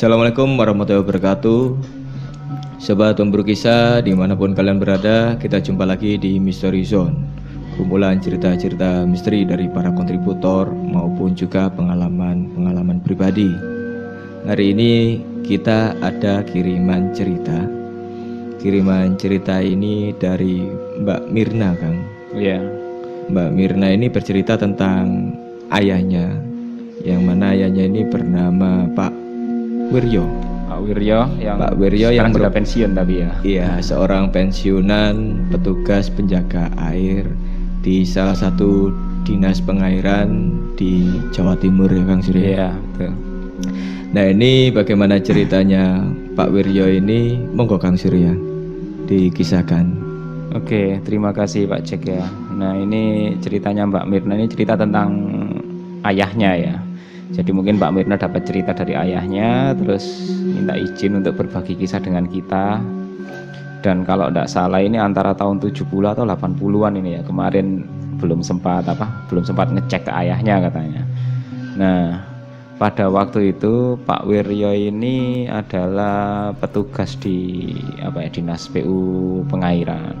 Assalamualaikum warahmatullahi wabarakatuh. Sobat pemburu kisah di mana pun kalian berada Kita jumpa lagi di Mystery Zone. Kumpulan cerita-cerita misteri dari para kontributor Maupun juga pengalaman-pengalaman pribadi. Hari ini kita ada kiriman cerita. Kiriman cerita ini dari Mbak Mirna Kang. Iya. Mbak Mirna ini bercerita tentang ayahnya Yang mana ayahnya ini bernama Pak Wiryo Pak Wiryo yang Pak Wiryo yang sudah pensiun tapi ya. Iya, seorang pensiunan petugas penjaga air di salah satu dinas pengairan di Jawa Timur ya Kang Surya. Iya, betul. Nah ini bagaimana ceritanya Pak Wiryo ini, monggo Kang Surya dikisahkan. Oke, terima kasih Pak Cek ya. Nah, ini ceritanya Mbak Mirna ini cerita tentang ayahnya ya. Jadi mungkin Mbak Mirna dapat cerita dari ayahnya, terus minta izin untuk berbagi kisah dengan kita. Dan kalau tidak salah ini antara tahun 70 atau 80-an ini ya. Kemarin belum sempat apa? Belum sempat ngecek ke ayahnya katanya. Nah, pada waktu itu Pak Wiryo ini adalah petugas di apa ya dinas PU pengairan.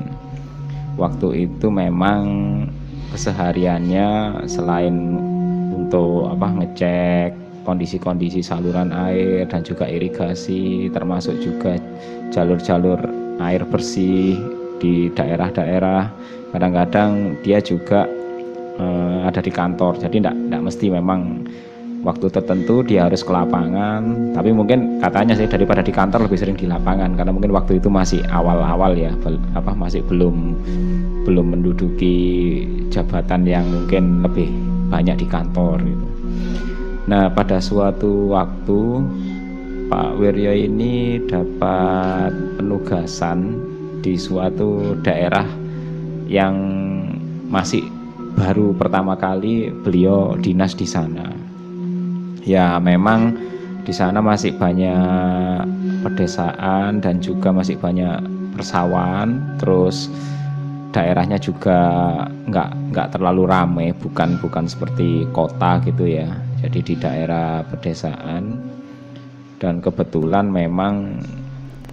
Waktu itu memang kesehariannya selain untuk apa ngecek kondisi-kondisi saluran air dan juga irigasi termasuk juga jalur-jalur air bersih di daerah-daerah. Kadang-kadang dia juga eh, ada di kantor jadi tidak mesti memang waktu tertentu dia harus ke lapangan tapi mungkin katanya sih daripada di kantor lebih sering di lapangan karena mungkin waktu itu masih awal-awal ya apa masih belum belum menduduki jabatan yang mungkin lebih banyak di kantor gitu. Nah pada suatu waktu Pak Wiryo ini dapat penugasan di suatu daerah yang masih baru pertama kali beliau dinas di sana ya memang di sana masih banyak pedesaan dan juga masih banyak persawahan. Terus daerahnya juga nggak nggak terlalu ramai bukan bukan seperti kota gitu ya. Jadi di daerah pedesaan. Dan kebetulan memang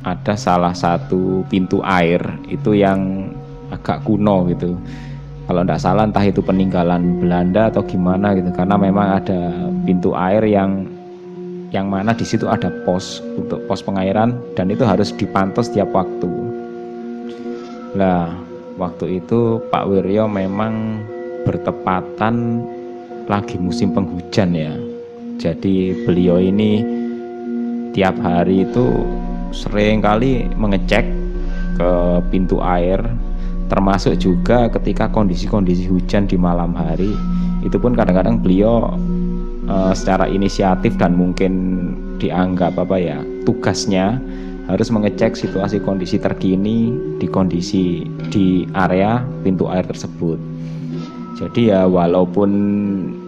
ada salah satu pintu air itu yang agak kuno gitu kalau tidak salah entah itu peninggalan Belanda atau gimana gitu karena memang ada pintu air yang yang mana di situ ada pos untuk pos pengairan dan itu harus dipantau setiap waktu. Lah, waktu itu Pak Wiryo memang bertepatan lagi musim penghujan ya. Jadi beliau ini tiap hari itu sering kali mengecek ke pintu air termasuk juga ketika kondisi-kondisi hujan di malam hari itu pun kadang-kadang beliau eh, secara inisiatif dan mungkin dianggap apa ya tugasnya harus mengecek situasi kondisi terkini di kondisi di area pintu air tersebut. Jadi ya walaupun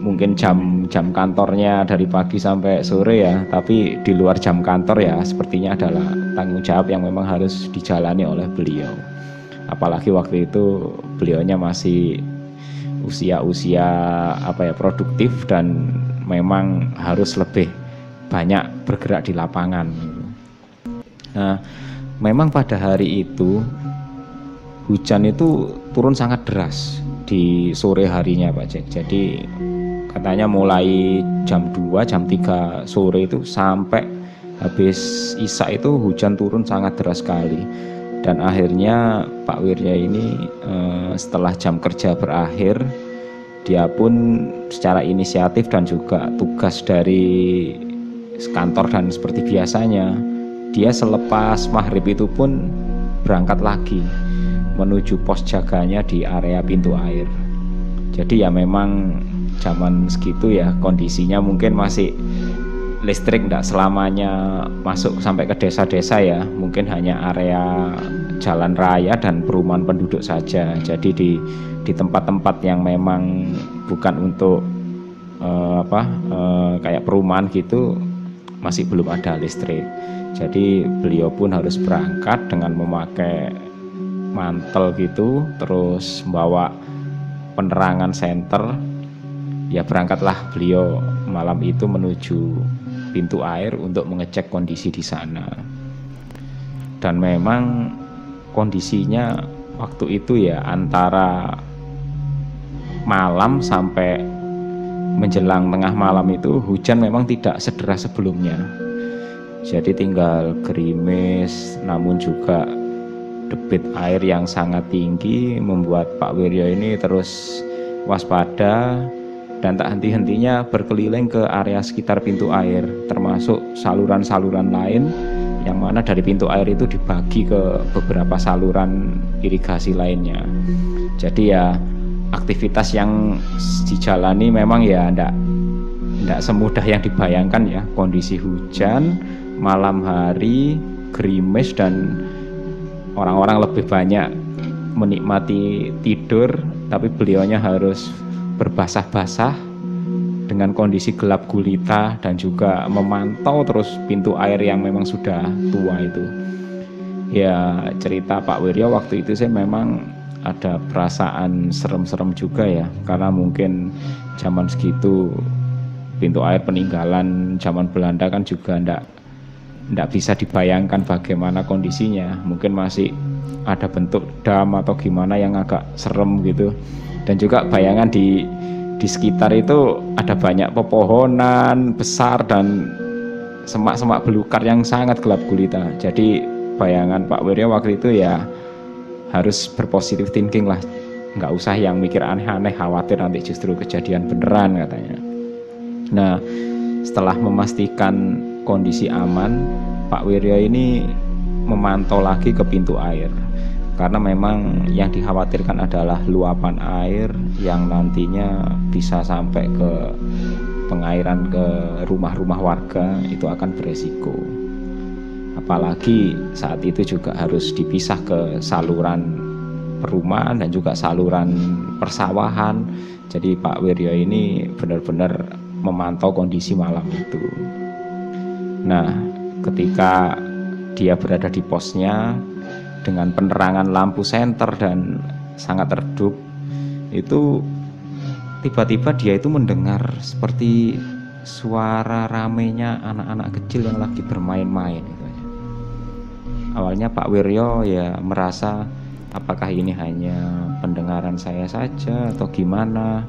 mungkin jam jam kantornya dari pagi sampai sore ya tapi di luar jam kantor ya sepertinya adalah tanggung jawab yang memang harus dijalani oleh beliau apalagi waktu itu beliaunya masih usia-usia apa ya produktif dan memang harus lebih banyak bergerak di lapangan. Nah, memang pada hari itu hujan itu turun sangat deras di sore harinya Pak Cek. Jadi katanya mulai jam 2, jam 3 sore itu sampai habis isak itu hujan turun sangat deras sekali dan akhirnya Pak Wirya ini eh, setelah jam kerja berakhir dia pun secara inisiatif dan juga tugas dari kantor dan seperti biasanya dia selepas maghrib itu pun berangkat lagi menuju pos jaganya di area pintu air. Jadi ya memang zaman segitu ya kondisinya mungkin masih listrik tidak selamanya masuk sampai ke desa-desa ya. Mungkin hanya area jalan raya dan perumahan penduduk saja. Jadi di di tempat-tempat yang memang bukan untuk eh, apa eh, kayak perumahan gitu masih belum ada listrik. Jadi beliau pun harus berangkat dengan memakai mantel gitu terus membawa penerangan senter. Ya berangkatlah beliau malam itu menuju pintu air untuk mengecek kondisi di sana. Dan memang kondisinya waktu itu ya antara malam sampai menjelang tengah malam itu hujan memang tidak sederas sebelumnya. Jadi tinggal gerimis namun juga debit air yang sangat tinggi membuat Pak Wiryo ini terus waspada dan tak henti-hentinya berkeliling ke area sekitar pintu air termasuk saluran-saluran lain yang mana dari pintu air itu dibagi ke beberapa saluran irigasi lainnya. Jadi ya aktivitas yang dijalani memang ya enggak enggak semudah yang dibayangkan ya. Kondisi hujan, malam hari, gerimis dan orang-orang lebih banyak menikmati tidur tapi beliaunya harus berbasah-basah dengan kondisi gelap gulita dan juga memantau terus pintu air yang memang sudah tua itu. Ya cerita Pak Wiryo waktu itu saya memang ada perasaan serem-serem juga ya karena mungkin zaman segitu pintu air peninggalan zaman Belanda kan juga ndak ndak bisa dibayangkan bagaimana kondisinya mungkin masih ada bentuk dam atau gimana yang agak serem gitu dan juga bayangan di di sekitar itu ada banyak pepohonan besar dan semak-semak belukar yang sangat gelap gulita. Jadi bayangan Pak Wirya waktu itu ya harus berpositif thinking lah. Nggak usah yang mikir aneh-aneh, khawatir nanti justru kejadian beneran katanya. Nah, setelah memastikan kondisi aman, Pak Wirya ini memantau lagi ke pintu air karena memang yang dikhawatirkan adalah luapan air yang nantinya bisa sampai ke pengairan ke rumah-rumah warga itu akan beresiko. Apalagi saat itu juga harus dipisah ke saluran perumahan dan juga saluran persawahan. Jadi Pak Wiryo ini benar-benar memantau kondisi malam itu. Nah ketika dia berada di posnya dengan penerangan lampu senter dan sangat redup itu tiba-tiba dia itu mendengar seperti suara ramenya anak-anak kecil yang lagi bermain-main gitu awalnya Pak Wiryo ya merasa apakah ini hanya pendengaran saya saja atau gimana?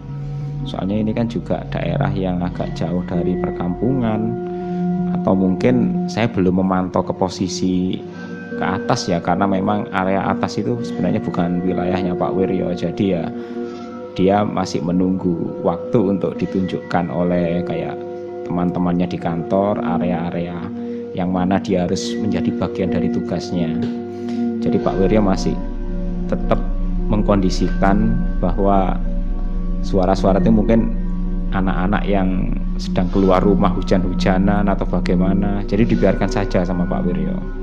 Soalnya ini kan juga daerah yang agak jauh dari perkampungan atau mungkin saya belum memantau ke posisi ke atas ya karena memang area atas itu sebenarnya bukan wilayahnya Pak Wiryo. Jadi ya dia masih menunggu waktu untuk ditunjukkan oleh kayak teman-temannya di kantor area-area yang mana dia harus menjadi bagian dari tugasnya. Jadi Pak Wiryo masih tetap mengkondisikan bahwa suara-suara itu mungkin anak-anak yang sedang keluar rumah hujan-hujanan atau bagaimana jadi dibiarkan saja sama Pak Wiryo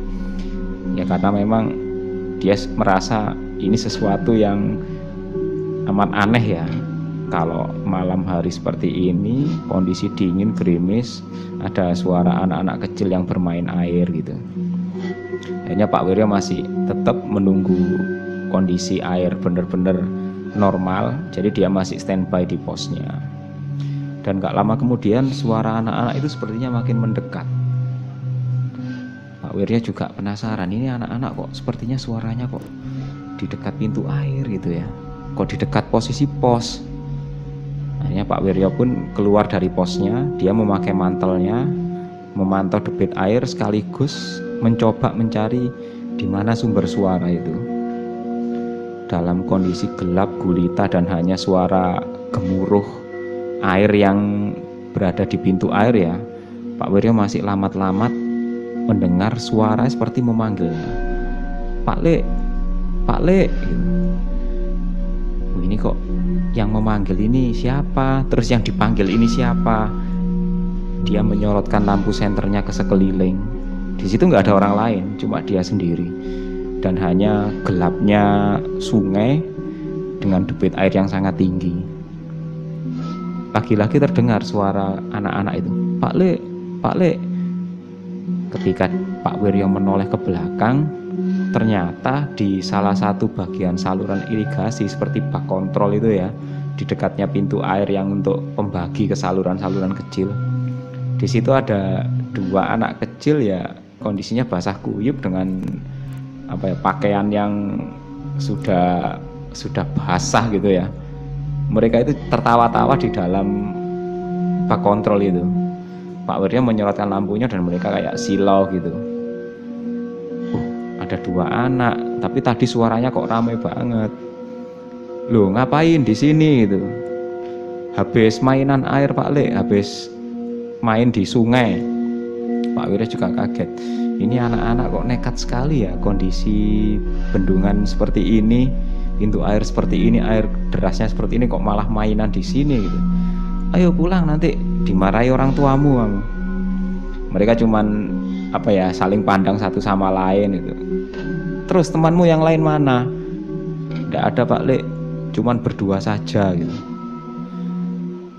ya karena memang dia merasa ini sesuatu yang amat aneh ya. Kalau malam hari seperti ini kondisi dingin gerimis ada suara anak-anak kecil yang bermain air gitu. Akhirnya Pak Wiryo masih tetap menunggu kondisi air benar-benar normal jadi dia masih standby di posnya. Dan gak lama kemudian suara anak-anak itu sepertinya makin mendekat Pak Wirya juga penasaran ini anak-anak kok sepertinya suaranya kok di dekat pintu air gitu ya? Kok di dekat posisi pos? Akhirnya Pak Wirya pun keluar dari posnya dia memakai mantelnya memantau debit air sekaligus mencoba mencari di mana sumber suara itu. Dalam kondisi gelap gulita dan hanya suara gemuruh air yang berada di pintu air ya Pak Wirya masih lamat-lamat mendengar suara seperti memanggilnya. Pak Le, Pak Le. Oh, ini kok yang memanggil ini siapa? Terus yang dipanggil ini siapa? Dia menyorotkan lampu senternya ke sekeliling. Di situ nggak ada orang lain, cuma dia sendiri. Dan hanya gelapnya sungai dengan debit air yang sangat tinggi. Lagi-lagi terdengar suara anak-anak itu. Pak Le, Pak Le, ketika Pak Wiryo menoleh ke belakang ternyata di salah satu bagian saluran irigasi seperti bak kontrol itu ya di dekatnya pintu air yang untuk pembagi ke saluran-saluran kecil. Di situ ada dua anak kecil ya kondisinya basah kuyup dengan apa ya pakaian yang sudah sudah basah gitu ya. Mereka itu tertawa-tawa di dalam bak kontrol itu Pak Wirya menyorotkan lampunya dan mereka kayak silau gitu. Uh, ada dua anak tapi tadi suaranya kok ramai banget. Loh ngapain di sini gitu? Habis mainan air Pak Le habis main di sungai. Pak Wirya juga kaget. Ini anak-anak kok nekat sekali ya kondisi bendungan seperti ini pintu air seperti ini air derasnya seperti ini kok malah mainan di sini gitu. Ayo pulang nanti dimarahi orang tuamu kamu mereka cuman apa ya saling pandang satu sama lain itu terus temanmu yang lain mana? Tidak ada Pak Lek. Cuman berdua saja gitu.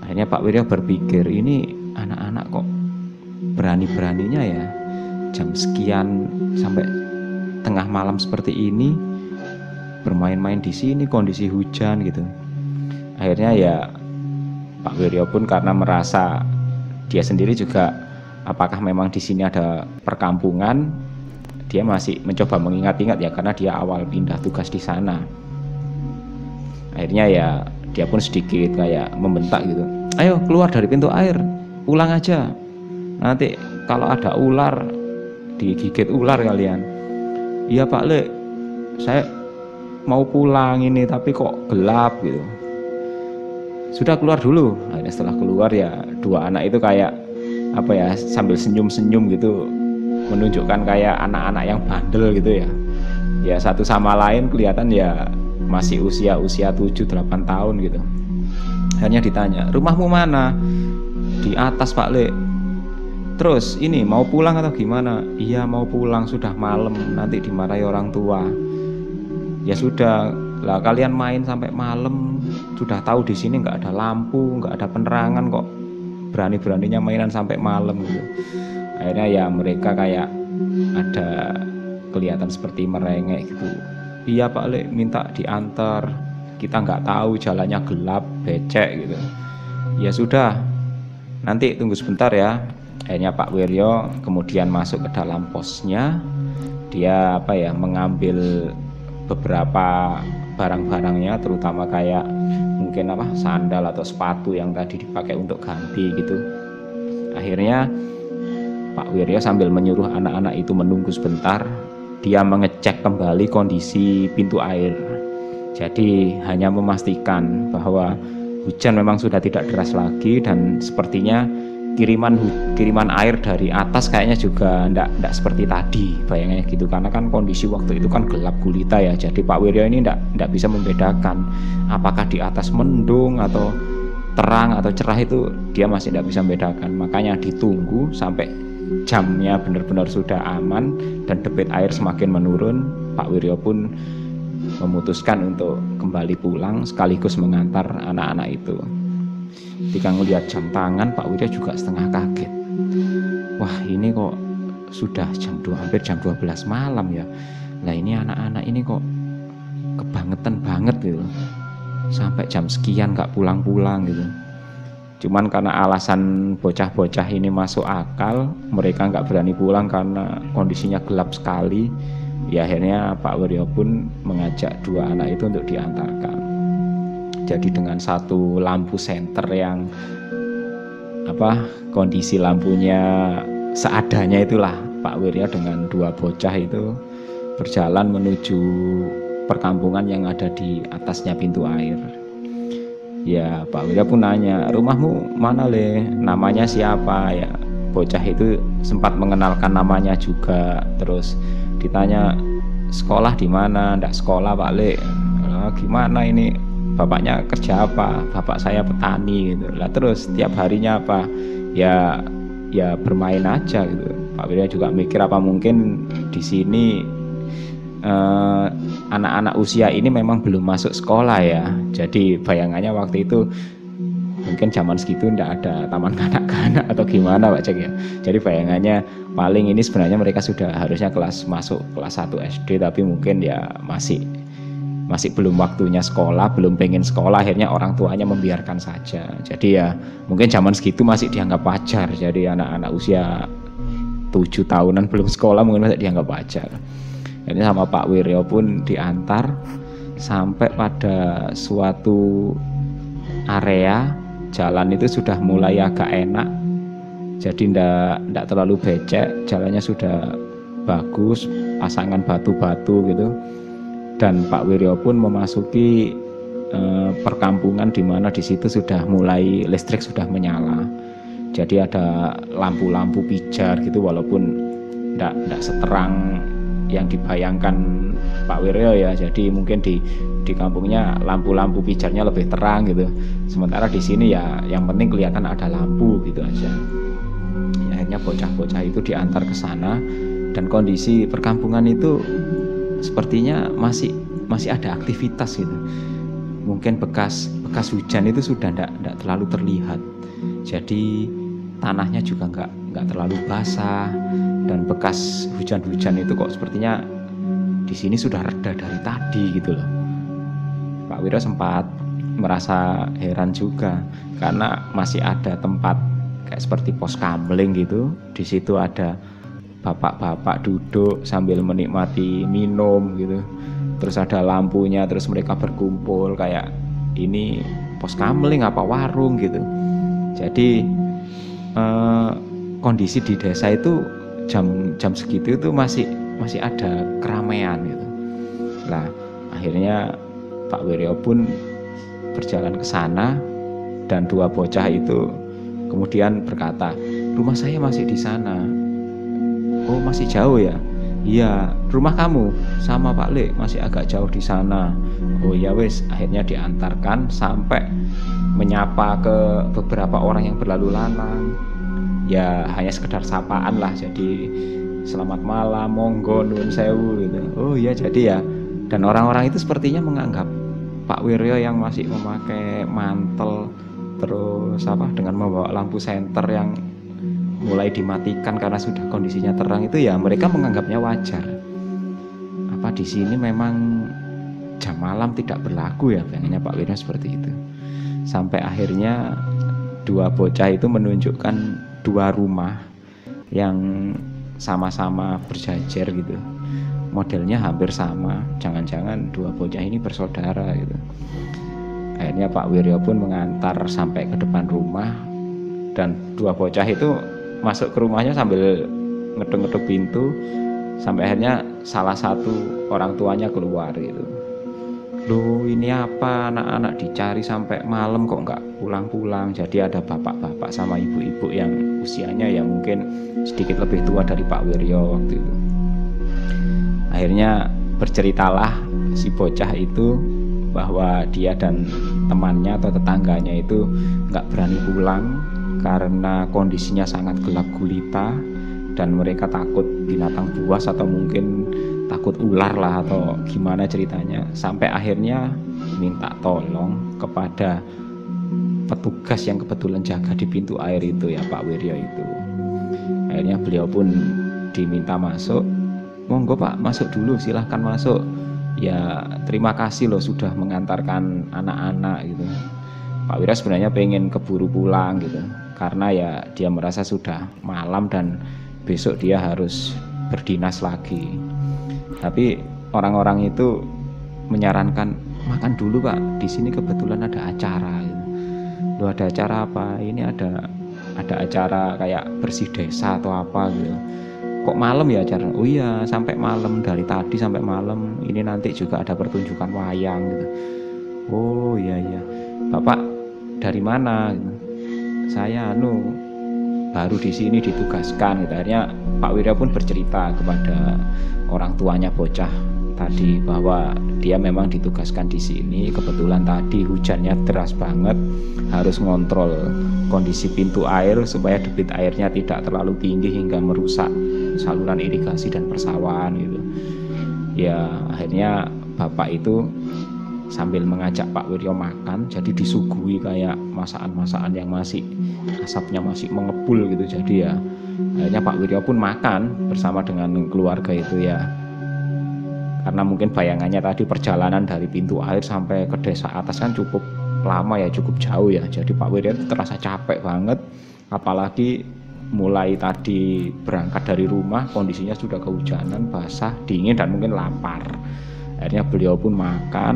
Akhirnya Pak Wirya berpikir ini anak-anak kok berani-beraninya ya? Jam sekian sampai tengah malam seperti ini bermain-main di sini kondisi hujan gitu. Akhirnya ya Pak Wiryo pun karena merasa dia sendiri juga apakah memang di sini ada perkampungan dia masih mencoba mengingat-ingat ya karena dia awal pindah tugas di sana. Akhirnya ya dia pun sedikit kayak membentak gitu. Ayo keluar dari pintu air pulang aja. Nanti kalau ada ular digigit ular kalian. Iya Pak Le. Saya mau pulang ini tapi kok gelap gitu sudah keluar dulu. Nah, setelah keluar ya dua anak itu kayak apa ya sambil senyum-senyum gitu menunjukkan kayak anak-anak yang bandel gitu ya. Ya satu sama lain kelihatan ya masih usia usia 7-8 tahun gitu. Hanya ditanya rumahmu mana? Di atas Pak Le terus ini mau pulang atau gimana? Iya mau pulang sudah malam nanti dimarahi orang tua. Ya sudah lah kalian main sampai malam sudah tahu di sini nggak ada lampu nggak ada penerangan kok. Berani-beraninya mainan sampai malam gitu. Akhirnya ya mereka kayak ada kelihatan seperti merengek gitu. Iya pak Le minta diantar. Kita nggak tahu jalannya gelap becek gitu. Ya sudah. Nanti tunggu sebentar ya. Akhirnya Pak Wiryo kemudian masuk ke dalam posnya. Dia apa ya mengambil beberapa barang-barangnya terutama kayak mungkin apa sandal atau sepatu yang tadi dipakai untuk ganti gitu. Akhirnya Pak Wirya sambil menyuruh anak-anak itu menunggu sebentar dia mengecek kembali kondisi pintu air. Jadi hanya memastikan bahwa hujan memang sudah tidak deras lagi dan sepertinya kiriman kiriman air dari atas kayaknya juga ndak ndak seperti tadi bayangnya gitu. Karena kan kondisi waktu itu kan gelap gulita ya. Jadi Pak Wiryo ini ndak ndak bisa membedakan apakah di atas mendung atau terang atau cerah itu dia masih tidak bisa membedakan. Makanya ditunggu sampai jamnya benar-benar sudah aman dan debit air semakin menurun Pak Wiryo pun memutuskan untuk kembali pulang sekaligus mengantar anak-anak itu ketika melihat jam tangan Pak Widya juga setengah kaget. Wah ini kok sudah jam 2 hampir jam 12 malam ya. Nah ini anak-anak ini kok kebangetan banget gitu. Sampai jam sekian gak pulang-pulang gitu. Cuman karena alasan bocah-bocah ini masuk akal mereka nggak berani pulang karena kondisinya gelap sekali. Ya akhirnya Pak Wiryo pun mengajak dua anak itu untuk diantarkan jadi dengan satu lampu senter yang apa kondisi lampunya seadanya itulah Pak Wirya dengan dua bocah itu berjalan menuju perkampungan yang ada di atasnya pintu air. Ya Pak Wirya pun nanya rumahmu mana le? Namanya siapa? Ya bocah itu sempat mengenalkan namanya juga. Terus ditanya sekolah di mana? Ndak sekolah Pak Le. Nah, gimana ini bapaknya kerja apa bapak saya petani gitu. Lah terus tiap harinya apa? Ya ya bermain aja gitu. Pak Wirya juga mikir apa mungkin di sini eh, anak-anak usia ini memang belum masuk sekolah ya. Jadi bayangannya waktu itu mungkin zaman segitu ndak ada taman kanak-kanak atau gimana Pak Cek ya. Jadi bayangannya paling ini sebenarnya mereka sudah harusnya kelas masuk kelas 1 SD tapi mungkin ya masih masih belum waktunya sekolah, belum pengen sekolah, akhirnya orang tuanya membiarkan saja. Jadi ya mungkin zaman segitu masih dianggap wajar. Jadi anak-anak usia tujuh tahunan belum sekolah mungkin masih dianggap wajar. Ini sama Pak Wiryo pun diantar sampai pada suatu area jalan itu sudah mulai agak enak jadi ndak ndak terlalu becek jalannya sudah bagus pasangan batu-batu gitu dan Pak Wiryo pun memasuki eh, perkampungan di mana di situ sudah mulai listrik sudah menyala. Jadi ada lampu-lampu pijar gitu walaupun ndak ndak seterang yang dibayangkan Pak Wiryo ya. Jadi mungkin di di kampungnya lampu-lampu pijarnya lebih terang gitu. Sementara di sini ya yang penting kelihatan ada lampu gitu aja. Ya, akhirnya bocah-bocah itu diantar ke sana. Dan kondisi perkampungan itu sepertinya masih masih ada aktivitas gitu. Mungkin bekas bekas hujan itu sudah tidak terlalu terlihat. Jadi tanahnya juga nggak nggak terlalu basah. Dan bekas hujan-hujan itu kok sepertinya di sini sudah reda dari tadi gitu loh. Pak Wiro sempat merasa heran juga karena masih ada tempat kayak seperti pos kamling gitu. Di situ ada bapak-bapak duduk sambil menikmati minum gitu. Terus ada lampunya terus mereka berkumpul kayak ini pos kamling apa warung? gitu. Jadi eh, kondisi di desa itu jam jam segitu itu masih masih ada keramaian gitu. Lah akhirnya Pak Wiryo pun berjalan ke sana dan dua bocah itu kemudian berkata rumah saya masih di sana oh masih jauh ya? Iya rumah kamu sama Pak Le masih agak jauh di sana. Oh ya wes akhirnya diantarkan sampai menyapa ke beberapa orang yang berlalu lalang. Ya hanya sekedar sapaan lah jadi selamat malam monggo nun sewu gitu. Oh iya jadi ya. Dan orang-orang itu sepertinya menganggap Pak Wiryo yang masih memakai mantel terus apa dengan membawa lampu senter yang mulai dimatikan karena sudah kondisinya terang itu ya mereka menganggapnya wajar. Apa di sini memang jam malam tidak berlaku ya pengennya Pak Wiryo seperti itu. Sampai akhirnya dua bocah itu menunjukkan dua rumah yang sama-sama berjajar gitu. Modelnya hampir sama. Jangan-jangan dua bocah ini bersaudara gitu. Akhirnya Pak Wiryo pun mengantar sampai ke depan rumah dan dua bocah itu masuk ke rumahnya sambil ngeduk-ngeduk pintu sampai akhirnya salah satu orang tuanya keluar gitu. Loh ini apa? Anak-anak dicari sampai malam kok nggak pulang-pulang. Jadi ada bapak-bapak sama ibu-ibu yang usianya ya mungkin sedikit lebih tua dari Pak Wiryo waktu itu. Akhirnya berceritalah si bocah itu bahwa dia dan temannya atau tetangganya itu nggak berani pulang karena kondisinya sangat gelap gulita dan mereka takut binatang buas atau mungkin takut ular lah atau gimana ceritanya. Sampai akhirnya minta tolong kepada petugas yang kebetulan jaga di pintu air itu ya Pak Wiryo itu. Akhirnya beliau pun diminta masuk. Monggo Pak masuk dulu silahkan masuk. Ya terima kasih loh sudah mengantarkan anak-anak gitu. Pak Wiryo sebenarnya pengen keburu pulang gitu karena ya dia merasa sudah malam dan besok dia harus berdinas lagi. Tapi orang-orang itu menyarankan makan dulu pak. Di sini kebetulan ada acara. Lu ada acara apa? Ini ada ada acara kayak bersih desa atau apa gitu. Kok malam ya acara? Oh iya sampai malam. Dari tadi sampai malam. Ini nanti juga ada pertunjukan wayang gitu. Oh iya iya. Bapak dari mana. Saya anu baru di sini ditugaskan gitu. akhirnya Pak Wirya pun bercerita kepada orang tuanya bocah tadi bahwa dia memang ditugaskan di sini kebetulan tadi hujannya deras banget harus ngontrol kondisi pintu air supaya debit airnya tidak terlalu tinggi hingga merusak saluran irigasi dan persawahan gitu ya akhirnya bapak itu sambil mengajak Pak Wiryo makan jadi disuguhi kayak masakan-masakan yang masih asapnya masih mengepul gitu. Jadi ya akhirnya Pak Wiryo pun makan bersama dengan keluarga itu ya. Karena mungkin bayangannya tadi perjalanan dari pintu air sampai ke desa atas kan cukup lama ya cukup jauh ya. Jadi Pak Wirya itu terasa capek banget. Apalagi mulai tadi berangkat dari rumah kondisinya sudah kehujanan basah dingin dan mungkin lapar. Akhirnya beliau pun makan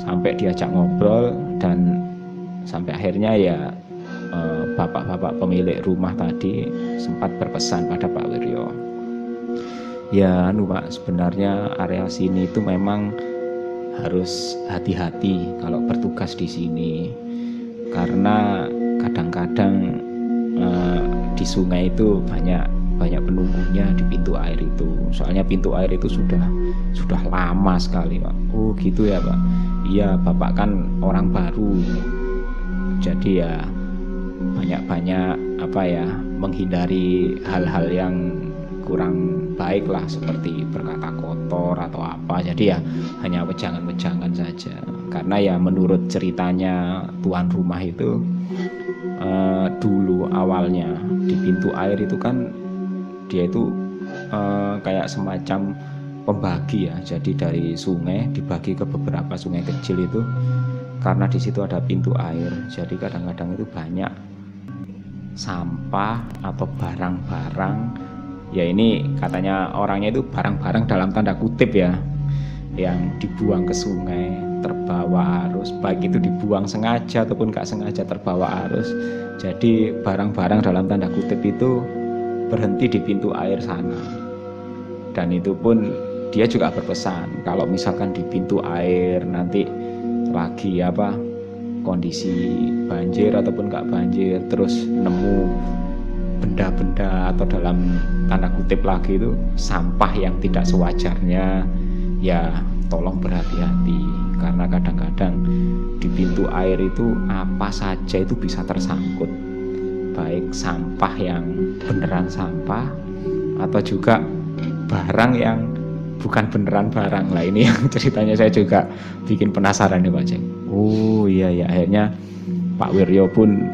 sampai diajak ngobrol dan sampai akhirnya ya eh, bapak-bapak pemilik rumah tadi sempat berpesan pada Pak Wiryo. Ya anu Pak sebenarnya area sini itu memang harus hati-hati kalau bertugas di sini. Karena kadang-kadang uh, di sungai itu banyak banyak penunggunya di pintu air itu. Soalnya pintu air itu sudah sudah lama sekali pak. Oh gitu ya pak. Iya bapak kan orang baru. Jadi ya banyak-banyak apa ya menghindari hal-hal yang kurang baik lah seperti berkata kotor atau apa. Jadi ya hanya wejangan-wejangan saja. Karena ya menurut ceritanya tuan rumah itu uh, dulu awalnya di pintu air itu kan dia itu uh, kayak semacam pembagi ya. Jadi dari sungai dibagi ke beberapa sungai kecil itu karena di situ ada pintu air. Jadi kadang-kadang itu banyak sampah atau barang-barang. Ya ini katanya orangnya itu barang-barang dalam tanda kutip ya yang dibuang ke sungai terbawa arus. Baik itu dibuang sengaja ataupun nggak sengaja terbawa arus. Jadi barang-barang dalam tanda kutip itu berhenti di pintu air sana. Dan itu pun dia juga berpesan kalau misalkan di pintu air nanti lagi apa kondisi banjir ataupun nggak banjir terus nemu benda-benda atau dalam tanda kutip lagi itu sampah yang tidak sewajarnya ya tolong berhati-hati. Karena kadang-kadang di pintu air itu apa saja itu bisa tersangkut baik sampah yang beneran sampah atau juga barang yang bukan beneran barang. Lah ini yang ceritanya saya juga bikin penasaran nih Pak Ceng. Oh iya ya akhirnya Pak Wiryo pun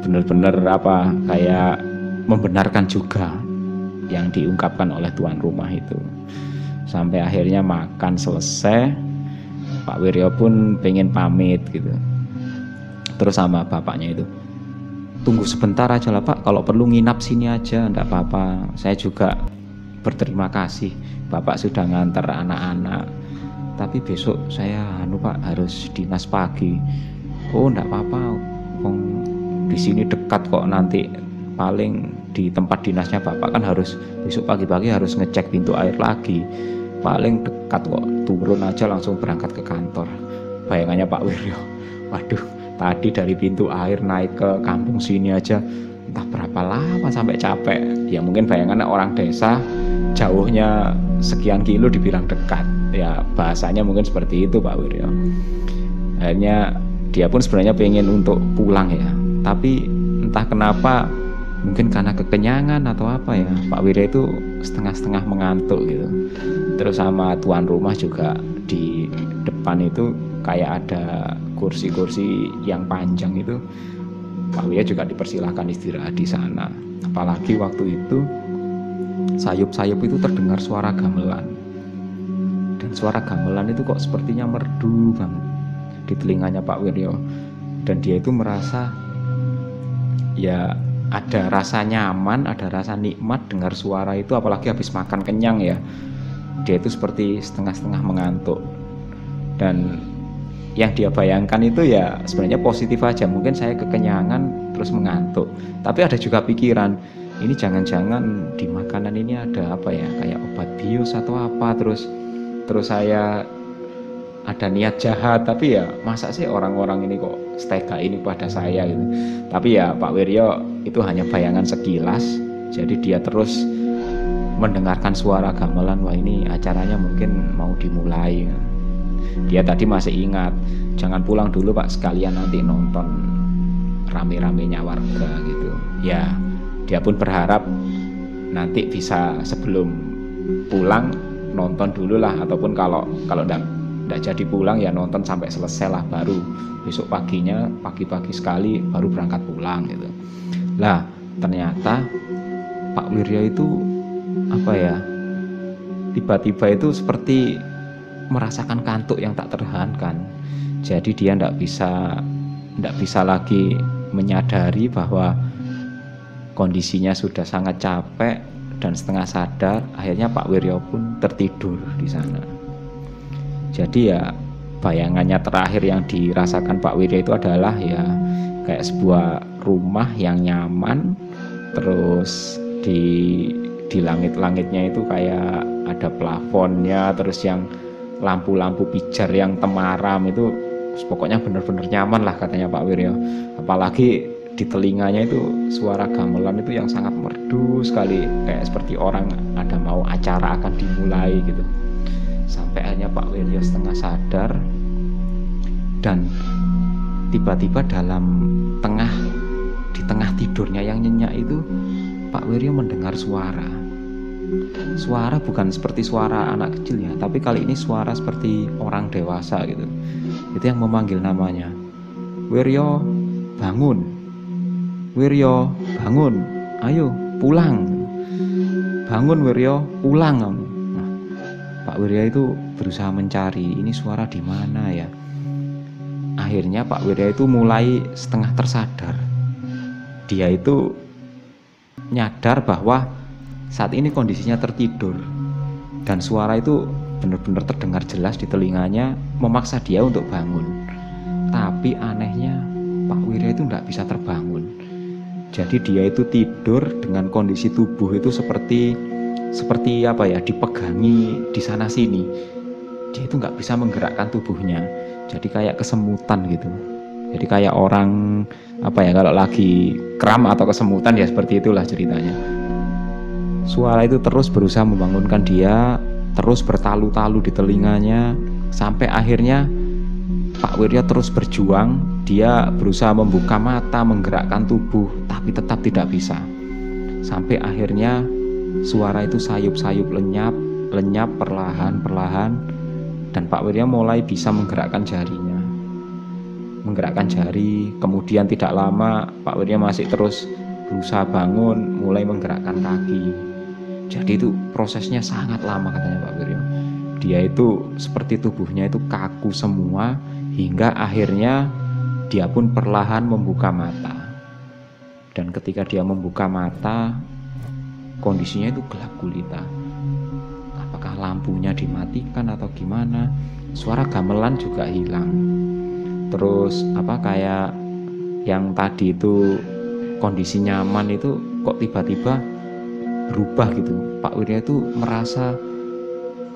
benar-benar apa kayak membenarkan juga yang diungkapkan oleh tuan rumah itu. Sampai akhirnya makan selesai Pak Wiryo pun pengen pamit gitu. Terus sama bapaknya itu tunggu sebentar aja lah Pak. Kalau perlu nginap sini aja enggak apa-apa. Saya juga berterima kasih. Bapak sudah ngantar anak-anak. Tapi besok saya anu Pak harus dinas pagi. Oh enggak apa-apa. Di sini dekat kok. Nanti paling di tempat dinasnya Bapak kan harus besok pagi-pagi harus ngecek pintu air lagi. Paling dekat kok. Turun aja langsung berangkat ke kantor. Bayangannya Pak Wiryo. Waduh tadi dari pintu air naik ke kampung sini aja entah berapa lama sampai capek. Ya mungkin bayangannya orang desa jauhnya sekian kilo dibilang dekat. Ya bahasanya mungkin seperti itu Pak Wiryo. Akhirnya dia pun sebenarnya pengen untuk pulang ya. Tapi entah kenapa mungkin karena kekenyangan atau apa ya Pak Wirya itu setengah-setengah mengantuk gitu. Terus sama tuan rumah juga di depan itu kayak ada kursi-kursi yang panjang itu Pak Wirya juga dipersilahkan istirahat di sana apalagi waktu itu sayup-sayup itu terdengar suara gamelan dan suara gamelan itu kok sepertinya merdu banget di telinganya Pak Wiryo dan dia itu merasa ya ada rasa nyaman, ada rasa nikmat dengar suara itu apalagi habis makan kenyang ya. Dia itu seperti setengah-setengah mengantuk. Dan yang dia bayangkan itu ya sebenarnya positif aja. Mungkin saya kekenyangan terus mengantuk. Tapi ada juga pikiran, ini jangan-jangan di makanan ini ada apa ya, kayak obat bius atau apa? Terus terus saya ada niat jahat. Tapi ya masa sih orang-orang ini kok stega ini pada saya gitu? Tapi ya Pak Wiryo itu hanya bayangan sekilas. Jadi dia terus mendengarkan suara gamelan wah ini acaranya mungkin mau dimulai dia tadi masih ingat jangan pulang dulu Pak sekalian nanti nonton rame-ramenya warga gitu. Ya dia pun berharap nanti bisa sebelum pulang nonton dulu lah ataupun kalau kalau tidak jadi pulang ya nonton sampai selesai lah baru besok paginya pagi-pagi sekali baru berangkat pulang gitu. Lah ternyata Pak Wirya itu apa ya tiba-tiba itu seperti merasakan kantuk yang tak terhankan. Jadi dia tidak bisa tidak bisa lagi menyadari bahwa kondisinya sudah sangat capek dan setengah sadar. Akhirnya Pak Wiryo pun tertidur di sana. Jadi ya bayangannya terakhir yang dirasakan Pak Wiryo itu adalah ya kayak sebuah rumah yang nyaman terus di di langit-langitnya itu kayak ada plafonnya terus yang lampu-lampu pijar yang temaram itu pokoknya benar-benar nyaman lah katanya Pak Wiryo apalagi di telinganya itu suara gamelan itu yang sangat merdu sekali. Kayak seperti orang ada mau acara akan dimulai gitu. Sampai akhirnya Pak Wiryo setengah sadar. Dan tiba-tiba dalam tengah di tengah tidurnya yang nyenyak itu Pak Wiryo mendengar suara suara bukan seperti suara anak kecil ya tapi kali ini suara seperti orang dewasa gitu. Itu yang memanggil namanya. Wiryo bangun. Wiryo bangun. Ayo pulang. Bangun Wiryo pulang nah, Pak Wiryo itu berusaha mencari ini suara di mana ya? Akhirnya Pak Wiryo itu mulai setengah tersadar. Dia itu nyadar bahwa saat ini kondisinya tertidur dan suara itu benar-benar terdengar jelas di telinganya memaksa dia untuk bangun. Tapi anehnya Pak Wirya itu tidak bisa terbangun. Jadi dia itu tidur dengan kondisi tubuh itu seperti seperti apa ya dipegangi di sana sini. Dia itu nggak bisa menggerakkan tubuhnya. Jadi kayak kesemutan gitu. Jadi kayak orang apa ya kalau lagi kram atau kesemutan ya seperti itulah ceritanya Suara itu terus berusaha membangunkan dia, terus bertalu-talu di telinganya, sampai akhirnya Pak Wirya terus berjuang. Dia berusaha membuka mata, menggerakkan tubuh, tapi tetap tidak bisa. Sampai akhirnya suara itu sayup-sayup lenyap, lenyap perlahan-perlahan, dan Pak Wirya mulai bisa menggerakkan jarinya. Menggerakkan jari, kemudian tidak lama Pak Wirya masih terus berusaha bangun, mulai menggerakkan kaki. Jadi itu prosesnya sangat lama katanya Pak Wiryo. Dia itu seperti tubuhnya itu kaku semua hingga akhirnya dia pun perlahan membuka mata. Dan ketika dia membuka mata, kondisinya itu gelap gulita. Apakah lampunya dimatikan atau gimana? Suara gamelan juga hilang. Terus apa kayak yang tadi itu kondisi nyaman itu kok tiba-tiba berubah gitu. Pak Wirya itu merasa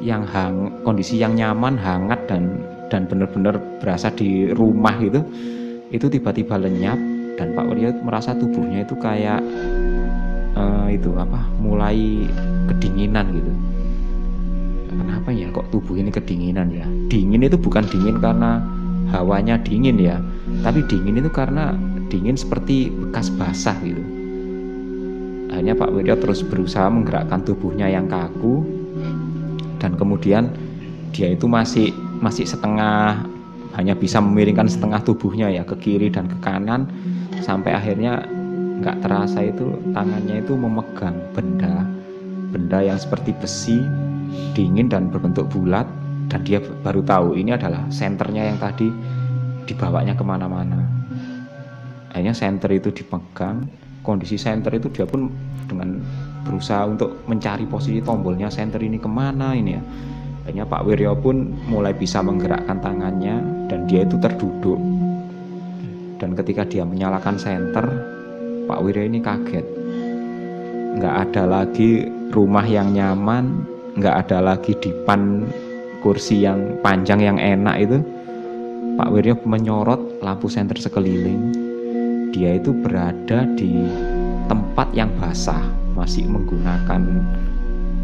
yang hang kondisi yang nyaman hangat dan dan benar-benar berasa di rumah gitu. Itu tiba-tiba lenyap dan Pak Wirya merasa tubuhnya itu kayak uh, itu apa mulai kedinginan gitu. Kenapa ya kok tubuh ini kedinginan ya? Dingin itu bukan dingin karena hawanya dingin ya tapi dingin itu karena dingin seperti bekas basah gitu Akhirnya Pak Wiryo terus berusaha menggerakkan tubuhnya yang kaku. Dan kemudian dia itu masih masih setengah hanya bisa memiringkan setengah tubuhnya ya ke kiri dan ke kanan. Sampai akhirnya nggak terasa itu tangannya itu memegang benda benda yang seperti besi dingin dan berbentuk bulat. Dan dia baru tahu ini adalah senternya yang tadi dibawanya ke mana-mana. Akhirnya senter itu dipegang kondisi center itu dia pun dengan berusaha untuk mencari posisi tombolnya center ini ke mana ini ya. Akhirnya Pak Wiryo pun mulai bisa menggerakkan tangannya dan dia itu terduduk. Dan ketika dia menyalakan center Pak Wiryo ini kaget. Nggak ada lagi rumah yang nyaman nggak ada lagi dipan kursi yang panjang yang enak itu. Pak Wiryo menyorot lampu senter sekeliling dia itu berada di tempat yang basah, masih menggunakan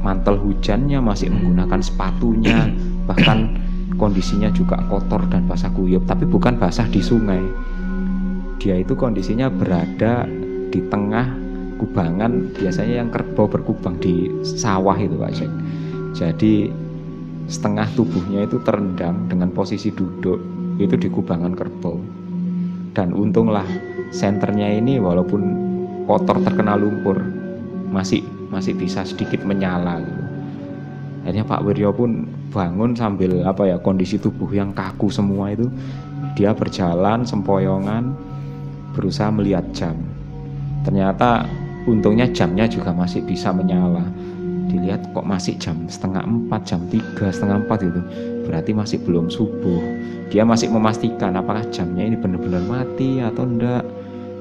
mantel hujannya, masih menggunakan sepatunya, bahkan kondisinya juga kotor dan basah kuyup, tapi bukan basah di sungai. Dia itu kondisinya berada di tengah kubangan, biasanya yang kerbau berkubang di sawah itu Pak Syek. Jadi setengah tubuhnya itu terendam dengan posisi duduk itu di kubangan kerbau. Dan untunglah senternya ini walaupun kotor terkena lumpur masih masih bisa sedikit menyala gitu. akhirnya Pak Wiryo pun bangun sambil apa ya kondisi tubuh yang kaku semua itu. Dia berjalan sempoyongan berusaha melihat jam. Ternyata untungnya jamnya juga masih bisa menyala. Dilihat kok masih jam setengah empat jam tiga setengah empat itu berarti masih belum subuh. Dia masih memastikan apakah jamnya ini benar-benar mati atau enggak.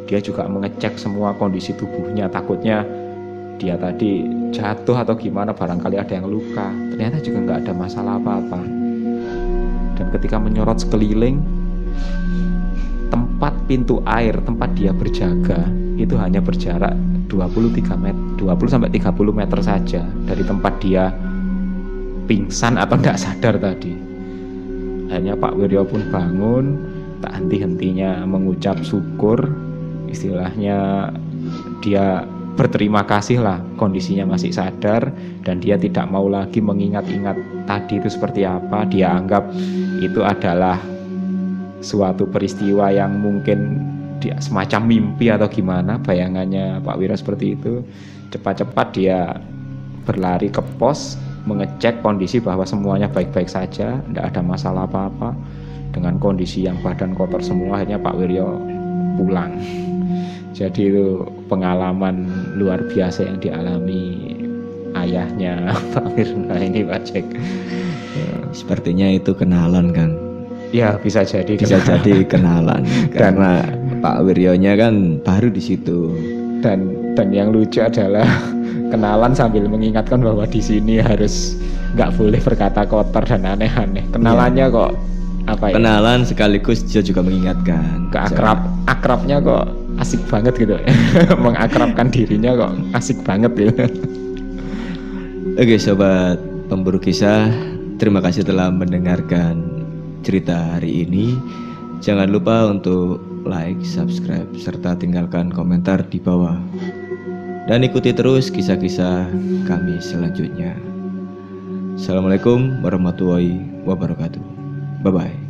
Dia juga mengecek semua kondisi tubuhnya. Takutnya dia tadi jatuh atau gimana barangkali ada yang luka. Ternyata juga nggak ada masalah apa-apa. Dan ketika menyorot sekeliling tempat pintu air tempat dia berjaga itu hanya berjarak 23 meter 20 sampai 30 meter saja dari tempat dia pingsan atau nggak sadar tadi. Hanya Pak Wiryo pun bangun tak henti-hentinya mengucap syukur. Istilahnya dia berterima kasih lah kondisinya masih sadar dan dia tidak mau lagi mengingat-ingat tadi itu seperti apa. Dia anggap itu adalah suatu peristiwa yang mungkin dia semacam mimpi atau gimana. Bayangannya Pak Wira seperti itu. Cepat-cepat dia berlari ke pos mengecek kondisi bahwa semuanya baik-baik saja tidak ada masalah apa-apa dengan kondisi yang badan kotor semua akhirnya Pak Wiryo pulang jadi itu pengalaman luar biasa yang dialami ayahnya Pak Wirna ini Pak Cek. Sepertinya itu kenalan kan? Ya bisa jadi. Bisa kenalan. jadi kenalan karena Pak Wiryonya kan baru di situ. Dan dan yang lucu adalah kenalan sambil mengingatkan bahwa di sini harus nggak boleh berkata kotor dan aneh-aneh. Kenalannya ya. kok apa ya? Kenalan sekaligus dia juga mengingatkan. Keakrab akrabnya kok asik banget gitu mengakrabkan dirinya kok asik banget gitu oke sobat pemburu kisah terima kasih telah mendengarkan cerita hari ini jangan lupa untuk like subscribe serta tinggalkan komentar di bawah dan ikuti terus kisah-kisah kami selanjutnya. Assalamualaikum warahmatullahi wabarakatuh. Bye bye